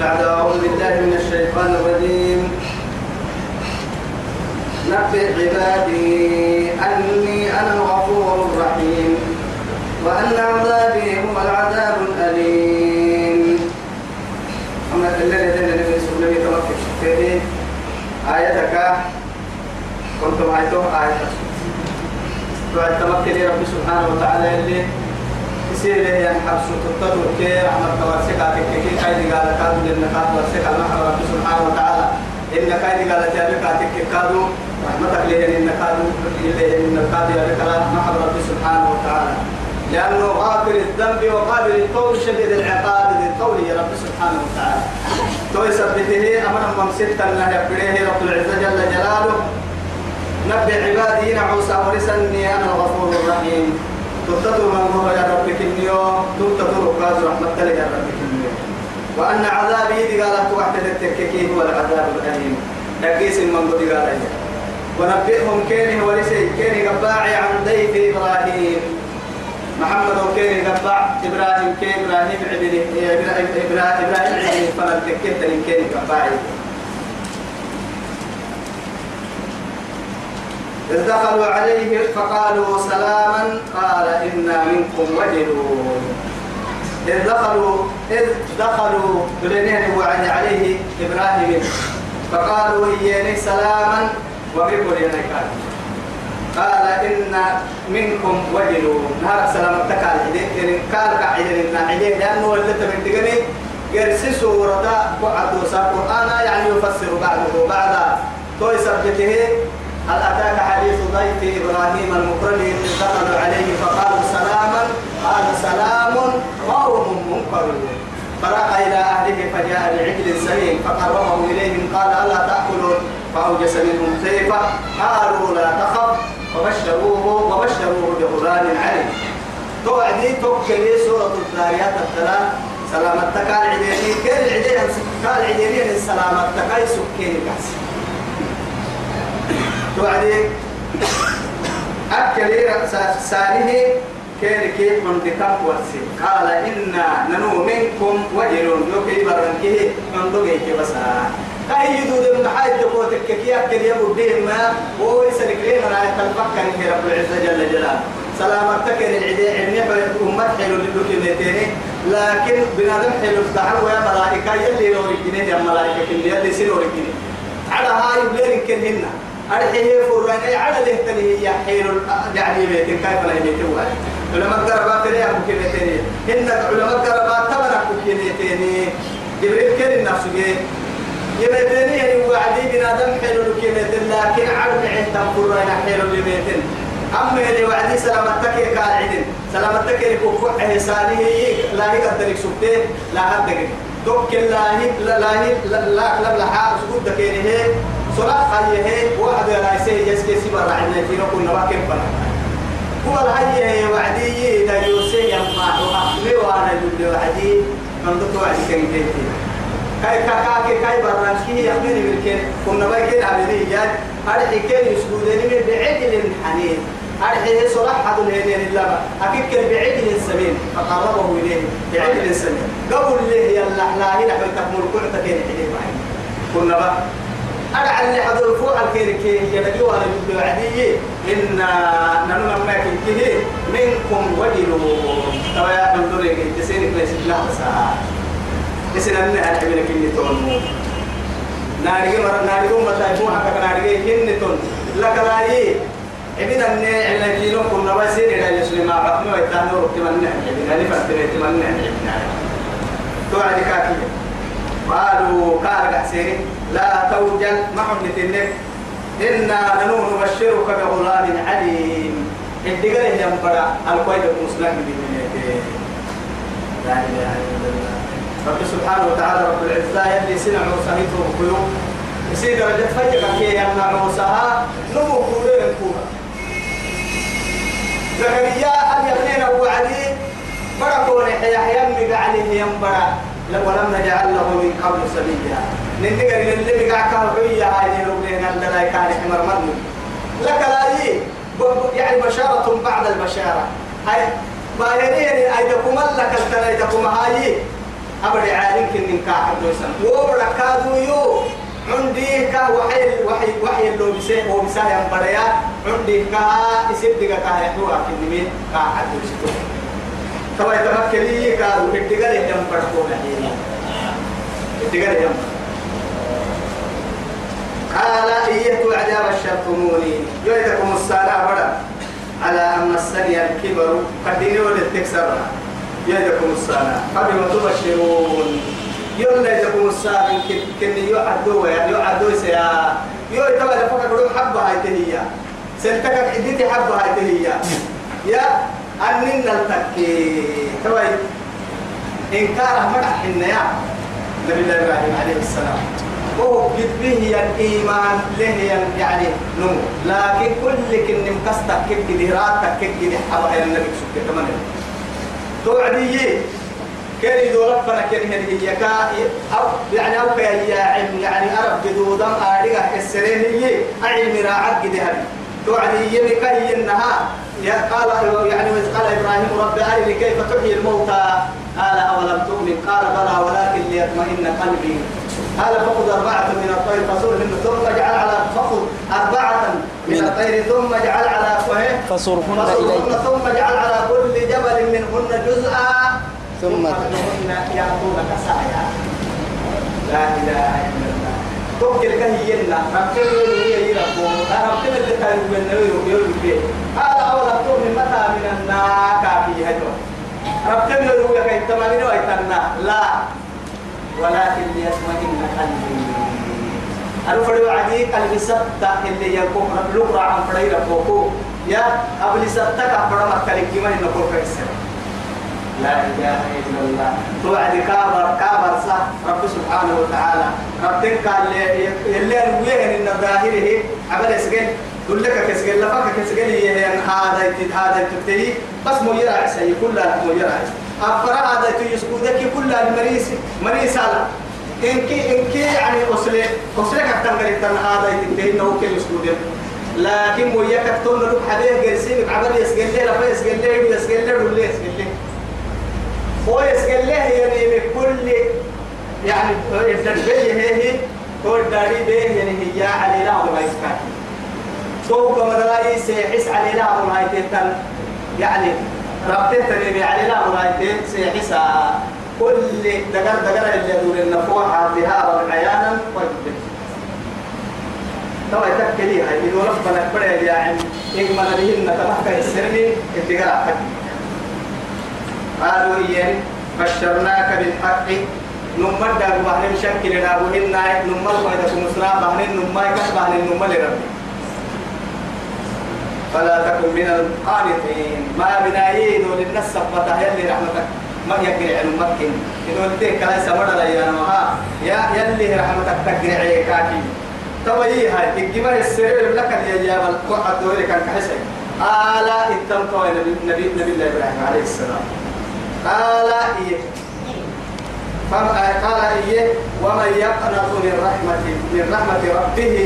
بعد أعوذ بالله من الشيطان الرجيم. نبئ عبادي أني أنا الغفور الرحيم وأن عذابي هو العذاب الأليم. أما الذين الذين يتوكل في آيتك. كنت معيته آية. بعد تمكن رب سبحانه وتعالى اللي يصير حبس تطلع كي رحمة توسك كي كاي قال كادو لأن كادو ورسك الله رب سبحانه وتعالى. إن كاي قال تابع كاتك كادو. رحمتك له إن كادو. إله إن كادو يا بكرة محب رب سبحانه وتعالى. لأنه غافر الذنب وقابل القول شديد العقاب ذي القول يا رب سبحانه وتعالى. تو يثبته أمر ممسكتا لا يبريه رب العزة جل جلاله. نبي عبادي نعوسى ورسني أنا الغفور الرحيم. تبتدر من هو يا رب كنيو تبتدر قاز رحمة يا رب كنيو وأن عذابي دي قالت وحدة التككي هو العذاب الأليم. تقيس من قد قال ونبئهم كيني ورسي كيني قباعي عن ضيف إبراهيم. محمد وكيني قباع إبراهيم كين إبراهيم عبده إبراهيم عبده فلن تكيت كيني قباعي. إذ دخلوا عليه فقالوا سلاما قال إنا منكم وجلون إذ دخلوا إذ دخلوا بلنين وعد عليه إبراهيم. فقالوا إياني سلاما وبكل ينكاد قال إن منكم وجلون نهار سلام تكال إن قال قاعدين إن عدين لأنه اللي تبنتقني قرسي سورة بعد قرآن يعني يفسر بعده. بعد توي سبته هل أتاك حديث ضيف إبراهيم المكرمين دخلوا عليه فقالوا سلاما؟ قال سلام قوم منكرون فراح إلى أهله فجاء بعجل سمين فقربه إليهم قال ألا تأكلون؟ فأوجس منهم خيفة. قالوا لا تخف. فبشروه وبشروه بغلام عليم. توعدي توكلي سورة الذاريات الثلاث. سلامتك العديني كان العديني قال العديني سلامتك سكيني كاسي توعدي أكلي ساره كير كيف من دكاب ورسي قال إنا ننو منكم وجلون يوكي برنكه من دقيك بسا. أي يدود من حاجة قوتك كي أكل يبو ما. هو يسلك ليه من آية الفكر رب العزة جل جلاله. سلامتك العدي علمي أمت حلو للدكتورين لكن بنادم حلو الدعوة ويا ملائكة يلي لوريكيني يا ملائكة يلي سيلوريكيني على هاي بلين كنهن. أرحيه فرنا على له تني هي حين يعني بيت كيف لا يبيت واحد علماء قربات لي أبو كنتني إن علماء قربات تبنا أبو كنتني جبريل كن النفس جه يبتني يعني وعدي بنادم حلو كنتن لكن عرب عند فرنا حلو لبيتن أما اللي وعدي سلامتك يا قال عدن سلامتك اللي كوكو إحسانه لا هي قدرك سبته لا هدك توكل لا هي لا هي لا لا لا حارس صلاة خليه واحد لا يسيه يسكي سبر عنا في نقول نواكب بنا. هو الهي وعدي إذا يوسي يما وأخلي وأنا جل وعدي من دكتور وعدي كان يتيتي كاي كاكاكي كاي برانكي يخبرني بالكين كنا بايكين عبدي جاد. أرحي كين يسجودني من بعجل حنين. أرحي صلاح حد الهدين اللبا أكيد كان بعجل سمين. فقربه إليه بعجل سمين. قبل له يلا لا هنا ملكون تكين حديث معي. كنا بقى أدعى اللي حضر فوق الكير كي يدعي وأنا جبت وعدي إن ننو ما كنتيه منكم وجلوا توا يا حضر تسيرك ليس لا ساعة. تسير أن أنا حبينا كني تون. ناري مرة ناري يوم متى يكون حكا ناري كني تون. لك راي إبن أن على كيلو كنا بسير إلى يسلم. رحمه ويتانو ركتمنا ابن ألف أستريتمنا توعد كاكي قالوا كارك حسين لا توجل ما حملتنك إنا ننو نبشرك بغلام عليم. الدقل ينبرا الكويت المسلم بالمنيته لا إله إلا الله. رب سبحانه وتعالى رب العزة يلي سنع وصهيته وقلوب يصير درجة فجأة كي يمنع وصها نمو كورين كورا زكريا أن يبنين أبو علي بركوني حيا يمي عليه ينبرا ولم نجعل له من قبل سبيلا. ننقل اللي بقى كهربية هاي اللي لا كان حمر مرمي لك لا يعني بشارة بعد البشارة. هاي باهرين أيدكم لك التلايدكم هاي. أبدا عالم كن كاحد ويسن وبرا كادو يو عندي كا وحي وحي وحي اللي بيسه هو بيسه يوم بريا عندي كا يصير دقة كا يحلو أكيد مين كاحد ويسن توا يتمكن لي كادو اللي يوم نحيي الدقة اللي يوم قال إيه توعد بشرتموني يويتكم السارة بدا على أن مسني الكبر. قديني ولتكسرها يدكم السارة. فبما تبشرون. يلا يدكم السارة كن يعدوا يعدوا سيا. يو يتبع لفك كلهم حبة هاي تهيا. سنتك عدتي حبة هاي تهيا. يا أنين نلتكي. توي. إنكار مدح حنا يا. نبي الله عليه السلام. قد به الإيمان له يعني نمو لكن كل كن مكستك كيف كده راتك كيف كده حبا النبي سبحانه وتعالى توعدي كان يدور ربنا كان هي؟ كا أو يعني أو كيا علم؟ يعني أرب بدودم أريجا السرين هي علم راعد كده هذه. توعدي يمكا إنها يا قال يعني قال إبراهيم رب أرني كيف تحيي الموتى؟ قال أولم تؤمن؟ قال بلى ولكن ليطمئن قلبي. قال فخذ أربعة من الطير. فصرهن ثم اجعل على فخذ أربعة من الطير. ثم اجعل على فصرهن إليك. ثم اجعل على كل جبل منهن جزءا. ثم يأتونك سعيا. لا إله إلا الله. توكل كهينا ربنا هي يربو. ربنا اللي كان يقول يقول هذا أول تؤمن متى من الناكا في هجو ربنا يقول لك التمانين ويتنا لا. ولكن ليطمئن قلبي. فريو عدي قلبي سبتا اللي يكون لقرا عن فريرا فوقو يا أبلي سبتا كفر ما كلك كمان نقول كيسر لا إله إلا الله. توعد كابر كابر صح رب سبحانه وتعالى. ربك قال اللي الوين إن ظاهره. عمل يسجل قل لك كسجل لفك كسجل هذا هذا تبتدي بس مو يرعى سي كلها مو يرعى أفرا هذا تيسكودك كلها المريس مريس على إنكي إنكي يعني أصلي أصلي كتر قريب تن هذا يتبتدي إنه كل يسكودك لكن مو يكتر لك حبيه جرسيم عمل يسجل لي لفا يسجل لي يسجل لي ولا يسجل لي. هو يسجل له يعني بكل يعني التنبيه هي هو الداري به يعني هي على لا ولا يسكت سوق مدرائي سيحس على لا ولا يتن يعني ربطين تنبي على لا ولا يتن سيحس كل دقر دقر اللي يدور النفوح فيها والعيانا ويبدل طبعا تكلي هاي. إذا ربنا كبر يعني إيه ما نبيهن تمحك السرني اتقال قالوا إيان بشرناك بالحق. نمد داغ بحر داغ هنا نمل ما يدكم مسنا بحر نمل كان بحر نمل ربي فلا تكن من القانطين. ما بنايين وللناس سبتا يلي رحمتك. ما يقرع المكن إذا قلت كلا سمر لا يا نوها يا يلي رحمتك تقرع كاكي. توي هاي الجمال السرير لك يا جبل وقت دوري كان كحسن آلا اتمتوا نبي نبي الله إبراهيم عليه السلام. قال إيه؟ قال إيه؟ ومن يقنط من رحمة من رحمة ربه.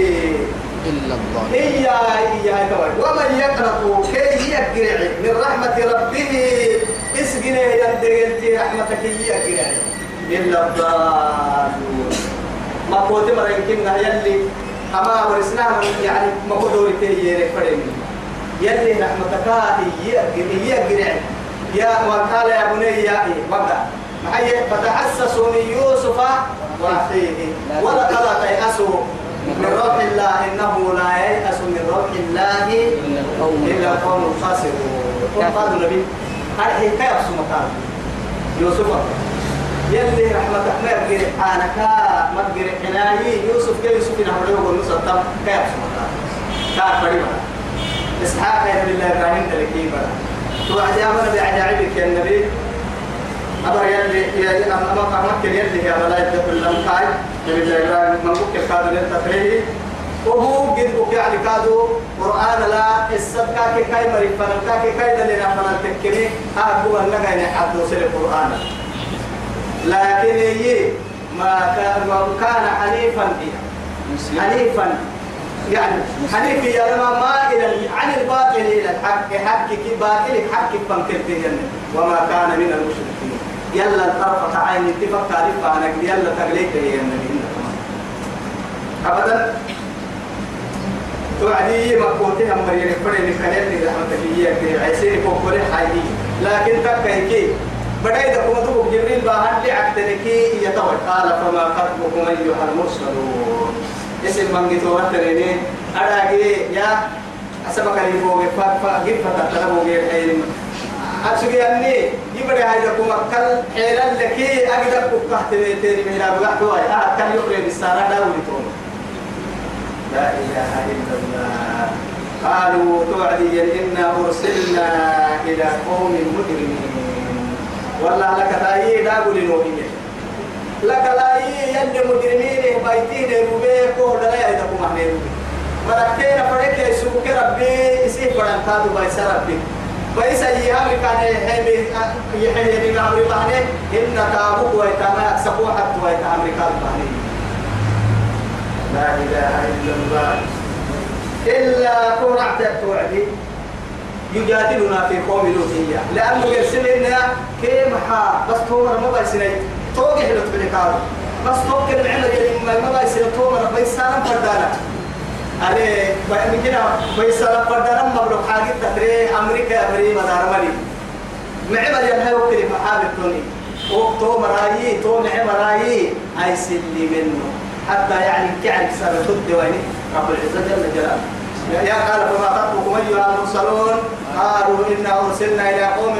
إلا الضالين إيا إيا توي ومن يقنط كي يقرع من رحمة ربه اسقنا يدقلتي رحمتك يقرع إلا الضالون ما قلت مرة يمكن يلي أما ورسناها يعني ما قدوري تهي فريم يلي رحمتك يقرع يا وقال يا بني يا وقع. معي فتحسسوا من يوسف وأخيه. ولا ترى تيأسوا من روح الله إنه لا ييأس من روح الله إلا القوم الخاسرون قال النبي هاي حكايه سمكان يوسف. يلي رحمتك ما يقري حانك ما يقري حناي يوسف كي يوسف نحن نقول نصدق كيف سمكان كان قريبا إسحاق يا الله إبراهيم تلكيبا وعجابنا بعجائبك يا النبي أبا يلي يا أما أمك يلي يا ملاك كل الأمكاي نبي الله إبراهيم من بك كادو للتفريه وهو قد بك يعني كادو قرآن لا السبكا كي كاي مريد فنكا كي كاي دلنا فنال تكني. أكو أن لغا يحد وسل القرآن. لكن يي ما كان حنيفا حنيفا. يعني حنيف يا لما ما إلى عن الباطل إلى الحق. حق كي باطل حق فانكرته وما كان من المشركين. يلا طرفة عين اتفق تعرف أنا يلا تغليك يا النبي أبدا. توعدي مقوتها مريم فرين خليل رحمتك إياك عيسين فوقوري حيدي لكن تكيكي بدأي دكم دوب جبريل باهن لعبتنكي يتوي قال فما خطبكم أيها المرسلون؟ اسم من جتوا تريني أراجي يا أسمع كلمة فوق فا فا جيب فتا تلبو جيب حين أبسوي أني يبدأ هاي دكم أكل حيلا لكي أقدر كوكه تري تري مهلا بقى توي آه كان يقرأ بالسارة لا ولتون لا إله إلا الله. قالوا توعدي إنا أرسلنا إلى قوم مجرمين. والله لك تايي دابو لنوبية لك لا يند مجرمين بيتين روبي كو دلا يدكو مهنين مركينا فريك يسوك ربي يسيح فران كادو بايسا ربي. بايسا يهامي كان يحيمي يحيمي عمري بحني إن تابوك ويتاما أكسبو حد ويتا أمريكا بحني لا إله إلا الله. إلا كورعت توعدي. يجادلنا في قوم لوطية. لأنه يرسلنا كيف حا بس تومر ما بيسني توقع له تبلكارو بس توقع العلم اللي ما بيسني تومر بيسالم فردانا. أنا من كده حاجة تدري أمريكا أمريكا مدار مالي. معبر ينهي وكري محابة توني تومر رايي تومر رايي أي سلي منه. حتى يعني كعب سر تد ويني. رب العزة جل جلاله. يا قال فما خطبكم أيها المرسلون قالوا إنا أرسلنا إلى قوم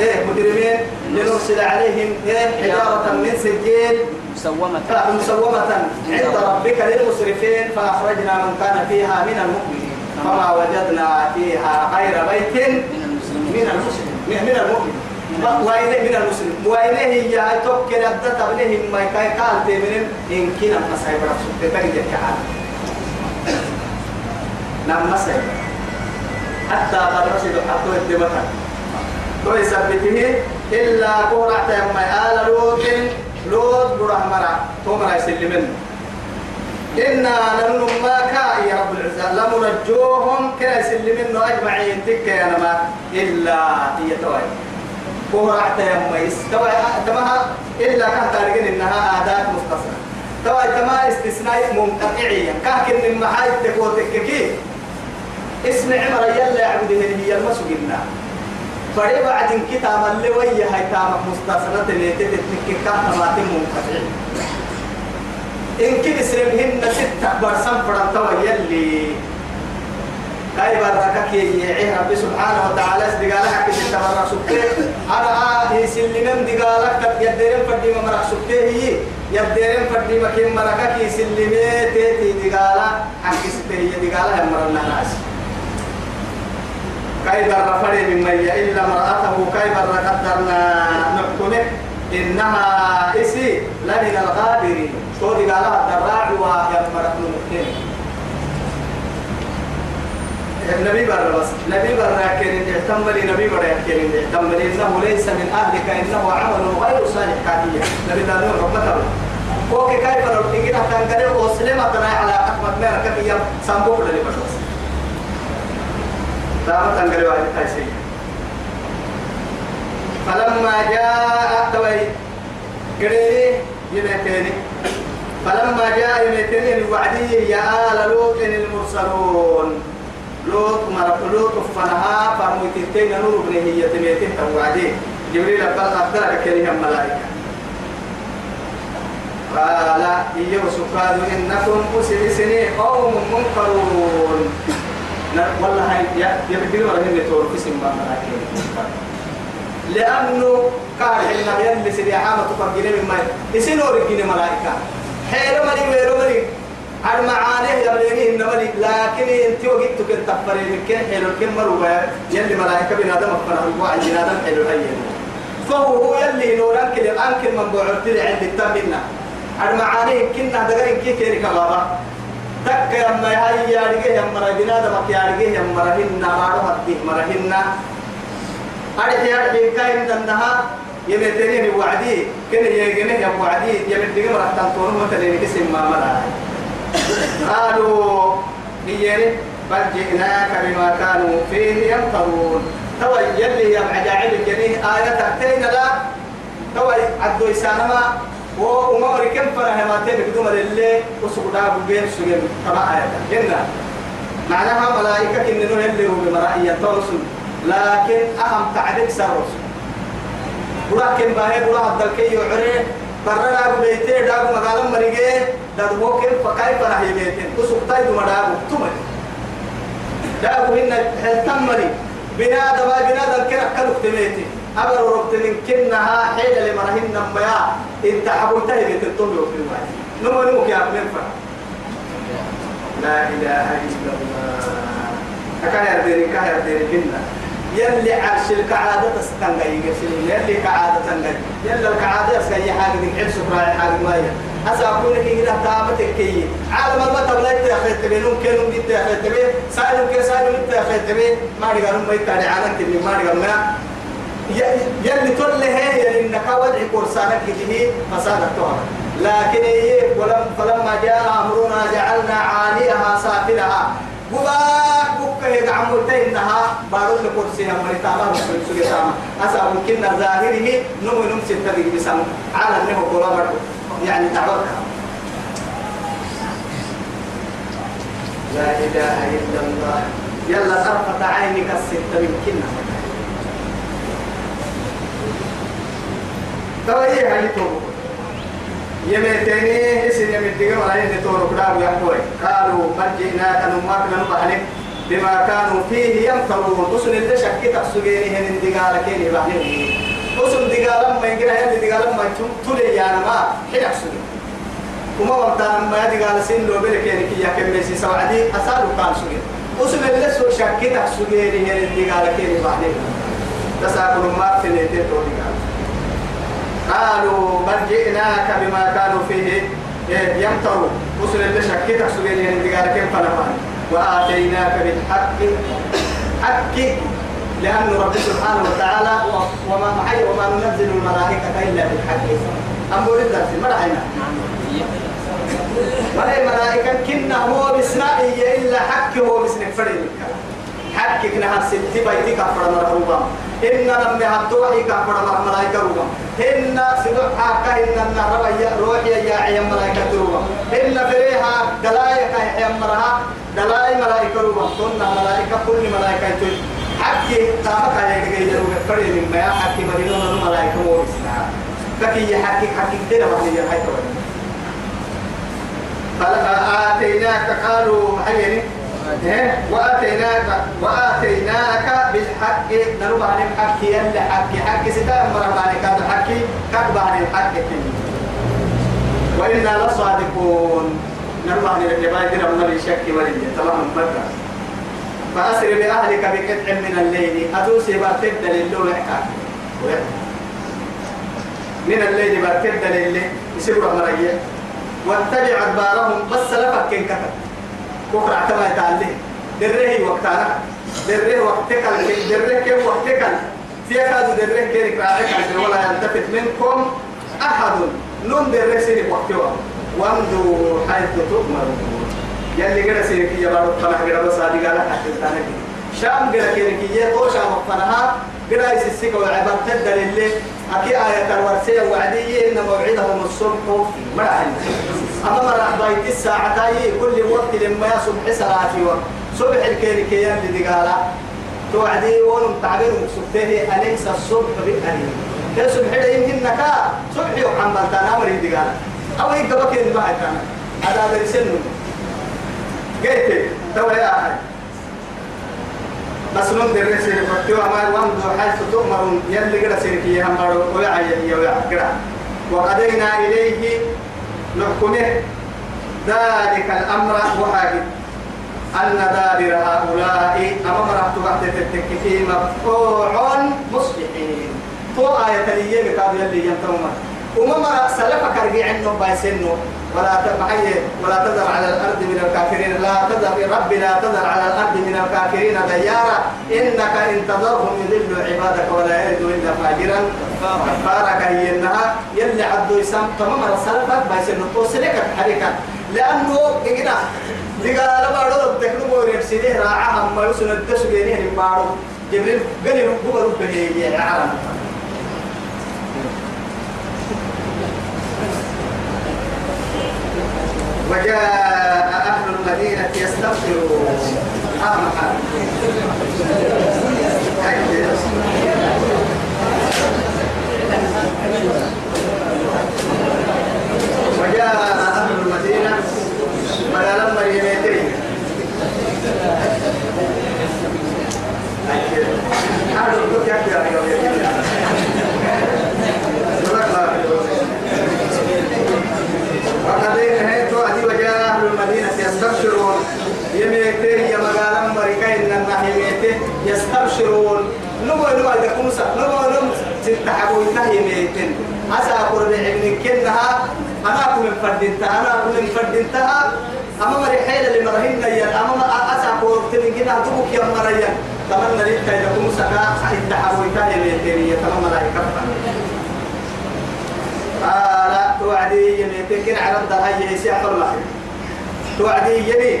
إيه مجرمين. لنرسل عليهم إيه حجارة من سجيل. مسومة. مسومة عند ربك للمسرفين فأخرجنا من كان فيها من المؤمنين فما وجدنا فيها غير بيت من المسلمين من المسلم من من المسلم وين هي توكل أبدا تبليه ما كان قال تمرين إن كنا مسايب رسول تتجد كعاد نعم مسايب حتى قد رشدوا حتى الدمتها توي سبته إلا قرعة يما آل لوط. لوط بره مرع تومر يسلمن إنا لنما كا يا رب العزة لمنجوهم كنا يسلمن أجمعين تك يا نما إلا هي توي. قرعة يما يستوى تمها إلا كان تارجين إنها أعداد مختصرة. توي تما استثناء منقطعية كاكن من محايد تكوتك كيف اسم عمر يلا يعبده هي المسجدنا فري بعد كتاب اللي ويا هاي تامك مستصرة اللي تتك كان تماتم منقطع إن كده سربهن ستة برسم فرنتوا يلي كاي بركك يعيه ربي سبحانه وتعالى. دقالك كده تبرع سبته أنا آه يسلمن دقالك يديرن فدي ما مرع سبته هي يديرن فدي ما كم مركك يسلمه تيتي دقالا حكي سبته هي دقالا هم مرنا ناس كيف الرفر من مي إلا امرأته كيف قدرنا نحكمه. إنها إسي لمن الغابرين. شو قالها الدراع ويمرأ نمكين النبي بر بس. نبي بر كان اعتمري نبي بر كان اعتمري إنه ليس من أهلك إنه عمل غير صالح كافية. نبي دانو رحمته فوق كيف تيجي كان كده وسلمة على أحمد مير كفيه سامبوك للي بس دامت أنقل واحد تايسي فلما جاء توي قريري يمتيني فلما جاء يمتيني الوعدي يا آل لوط المرسلون. لوط مرق لوط فنها فمتتين نور ابن هي تميتين توعدي جبريل بل أقدرك كريم الملائكة قال إيه سكاد إنكم أسرسني قوم منكرون. والله هاي يا يبدي ولا هن تور في سن لأنه كان حين يلي سيدي عامة تفجر من ماي يسينوا رجين ملائكة. حيرو ملي ويرو ملي عد معانيه يبلغيه النملي لكن انت وقت كنت تفري من كن حلو كن مروبا يلي ملائكة بنادم أفنى الوعي بنادم حلو هي فهو هو يلي نوران كل الأنكر من بعد عند التمنا عد معانيه كنا دقرين كي كيري كبابا. تك يا ما هاي يا رجع يا مرا بنا دم يا رجع يا مرا هنا ما له هدي مرا هنا أرجع يا رجع كاين دنها يمتني وعدي كن يجيني يا وعدي يمتني مرا تنتون مثلا كسم ما مرا قالوا هي بل جئناك بما كانوا فيه يمطرون تو يلي يا عجائب الجنيه آية تأتينا لا توي عدو يسانما وما ركن فنا ما تبي كدوم اللي وسقدا بين سجن تبع آية جنة معناها ملائكة كن اللي هو بمرائية توصل لكن أهم تعديل سرس ولكن باهي؟ بلا عبد الكي يعري برا دابو بيتي دابو مقالا مريجي دابو كيف فكيف راح يبيتين وسقدا يدوم دابو تمر دابو هن هل بناء دبا بناء ذكر كلك تميتي. أبر ربط من كنها حيلة لمرهن نميا إنت حبوتها بتنطل في الماء نمو نمو يا أبن لا إله إلا الله. أكان يرديني كان يرديني كنا يلي عرش الكعادة تستنقى يقسلين يلي كعادة تنقى. يلي الكعادة يسكي حاجة دي عرس براي حاجة مايا. أسا أقول لك إذا تابتك كي. عالم المطب لا يتأخذ تبين ممكن يتأخذ تبين سائل كي سائل يتأخذ تبين ما نقال ما يتأخذ عنك تبين ما ما يلي تقول هي إنك ودع كورسانك به فسادتها لكن هي ولم فلما جاء أمرنا جعلنا عاليها سافلها. بباك بك هي عملتينها بارو لكرسيها مريتاما ساما أسا ممكن ظاهره نمو نم ستة بسم. على انه قرابة يعني تعبك لا إله إلا الله. يلا طرفة عينك الستة يمكنها توي هاي تو. يمتني اسم يمتني ولا ينتور كلام يحوي قالوا مرجئنا كانوا ما كانوا بحنك بما كانوا فيه يمترون. أسن اللي شك تحسجيني هن دجال كيني بحنك أسن دجال ما ينقل هن دجال ما تولي يا ما حين أحسجين وما وقتنا ما دجال سين لو بلك يعني كي يكمل ميسي سوادي أسالو كان سجين أسن اللي سو شك تحسجيني هن دجال كيني بحنك تساكن ما في نيتين تو دجال قالوا بل جئناك بما كانوا فيه يمتروا. وصل اللي شكيتك سبيل يعني قال كيف فلمان؟ وآتيناك بالحق حق لأن رب سبحانه وتعالى وما معي وما ننزل الملائكة إلا بالحق. أمور الدرس ما رأينا. ولا الملائكة كنا هو بسنائي إلا حق هو بسنك فريد حقك نها ستي بيتي كفر مرحوبا إن لم يهدوحي كفر ملائكة روبا إن سدوح حاكا النهر روحي يا عيام ملائكة روبا إن فريها دلايك يا مرها دلاي ملائكة روبا كنا ملائكة كل ملائكة توي حقي تامك يا جاي روبا فريد من ما حقي مدينة ملائكة مو بسنا كي حقي حقي كده ما هي هاي فآتيناك قالوا حيني واتيناك بالحق عن الحق يلا حق حق ستا مرة بعد كاد حق كاد بعد الحق وإنا لصادقون. نربع عن الجبال كده من الشك ولي تمام مرة فأسر بأهلك بقطع من الليل. أدوسي برتد للو يحكى من الليل برتد للي. يسيبوا مرية واتبع أدبارهم. بس لفك كتب. بكرة اعتمد تعليه دره وقتنا دره وقتك دره كم وقتك هذا دره كيرك راعيك ولا يلتفت منكم أحد. نون دره سيرك وقتها. وامدوا حيث تؤمر. يلي قرأ سيرك يا بارو فنح بس هذه قال حتى تانك شام قرأ كيرك يا تو شام فنها قرأ يسسك وعبر تدل اللي أكي آية الورسية وعدية إن موعدهم الصبح مرحل أما مرح بايت الساعة تاي كل وقت لما يصبح صلاتي وقت صبح الكيركيان اللي قال توعدي ولم تعبير مقصوده أليس الصبح بأهل يا صبح يمكن نكا؟ صبح يوحنا تنامر اللي قال أو يقبك اللي ما كان هذا درسنه قلت تو يا أخي. بس من درس الفتوى ما وان حيث تؤمر يلي قرأ سيركي هم بارو. ويا يا ويا قرأ. وقضينا إليه نحكمه. ذلك الأمر وحاجب أن دابر هؤلاء أمام رحت بعد التكفي مقطوع مصبحين تو آية ليه بتابع اللي ينتمون وما سلفك رجع عنه بايسنه. ولا تبعي ولا تذر على الأرض من الكافرين. لا تذر رب لا تذر على الأرض من الكافرين ديارا. إنك إن تذرهم يذل عبادك ولا يلد إلا فاجرا. كفارك هي إنها يلي عبدو يسام. تمام السلفك بايسنه. توصلك حركة. لأنه إجنا دقال بارو رب تكلم وريد سيده راعة هم مالو سنة تسجيني هني بارو. جبريل قال يوم بقول هي يا عالم. وجاء أهل المدينة يستغفرون. أهل يميتين يا مقالا مريكين لنا يميتين يستبشرون. نمو نمو يكون سا نمو نمو تتحبوا يميتين أسا أقول بعلم كنها أنا أكون من فردينتها أنا أكون من فردينتها. أما مريحيل اللي مرهن يا أما أسا أقول تلقينا تبوك يا مريان تمنى لك كنت سكا تتحبوا يميتين يتمنى لا يكفر. قال توعدي يمين كن على الضهاي يسيح المخي توعدي يمين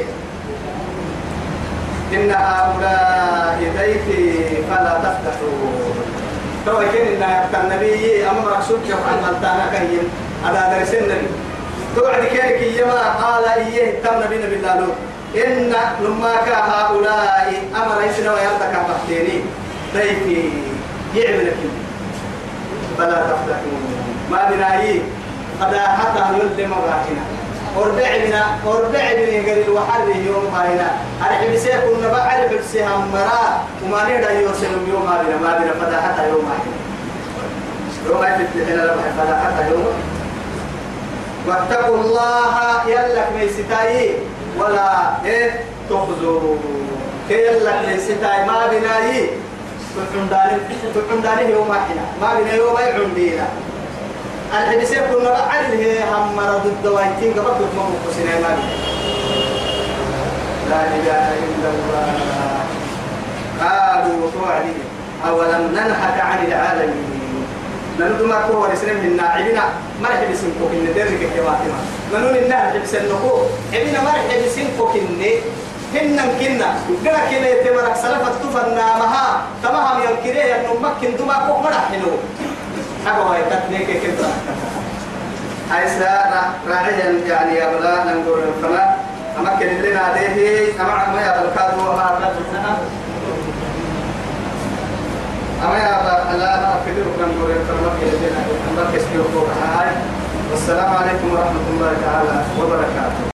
إن هؤلاء بيتي فلا تفتحوا تو كن إن النبي رسول كم عن التانا كهين على درس النبي. توعد كيرك يما قال إيه تم نبي نبي الله إن لما هؤلاء أمر يسنا ويرتكب بحتيني بيتي يعمل فلا تفتحوا ما بناي قد حتى يلد مراحنا أربع بنا أربع بنا قال الوحر يوم أنا حبسي كنا بعرف السهم مرا. وما نقدر يوصل يوم ما بنا ما بنا فدا حتى يوم ما هنا يوم ما يفتح لنا فدا حتى يوم. واتقوا الله يلك ميستاي ولا إيه؟ تخزوا يلك ميستاي ما بناي. تحمداني تحمداني يوم ما هنا ما بنا يوم ما الحديث يكون بعد هي هم مرض الدوائتين قبل ما مقصنا ما لا إله إلا الله. قالوا توعدي أولم ننهك عن العالمين. ننو ما كو ورسلم من ناعبنا. ما رح بسنكو كن درك كواتما ننو من نهر بسنكو إبنا ما رح بسنكو كن هنن كنا قرا كنا يتمرك سلفت تفنا مها. تمام ينكريه أنه مكن دما كو مرحنو أبوا يتكنيك كده أيسا راعيا يعني يا بلا نقول فما أمكن لنا عليه أما ما يا بالكاد وما أبدا أما يا لا لا كثير نقول فما كن لنا أما كسبوا فوق هاي والسلام عليكم ورحمة الله تعالى وبركاته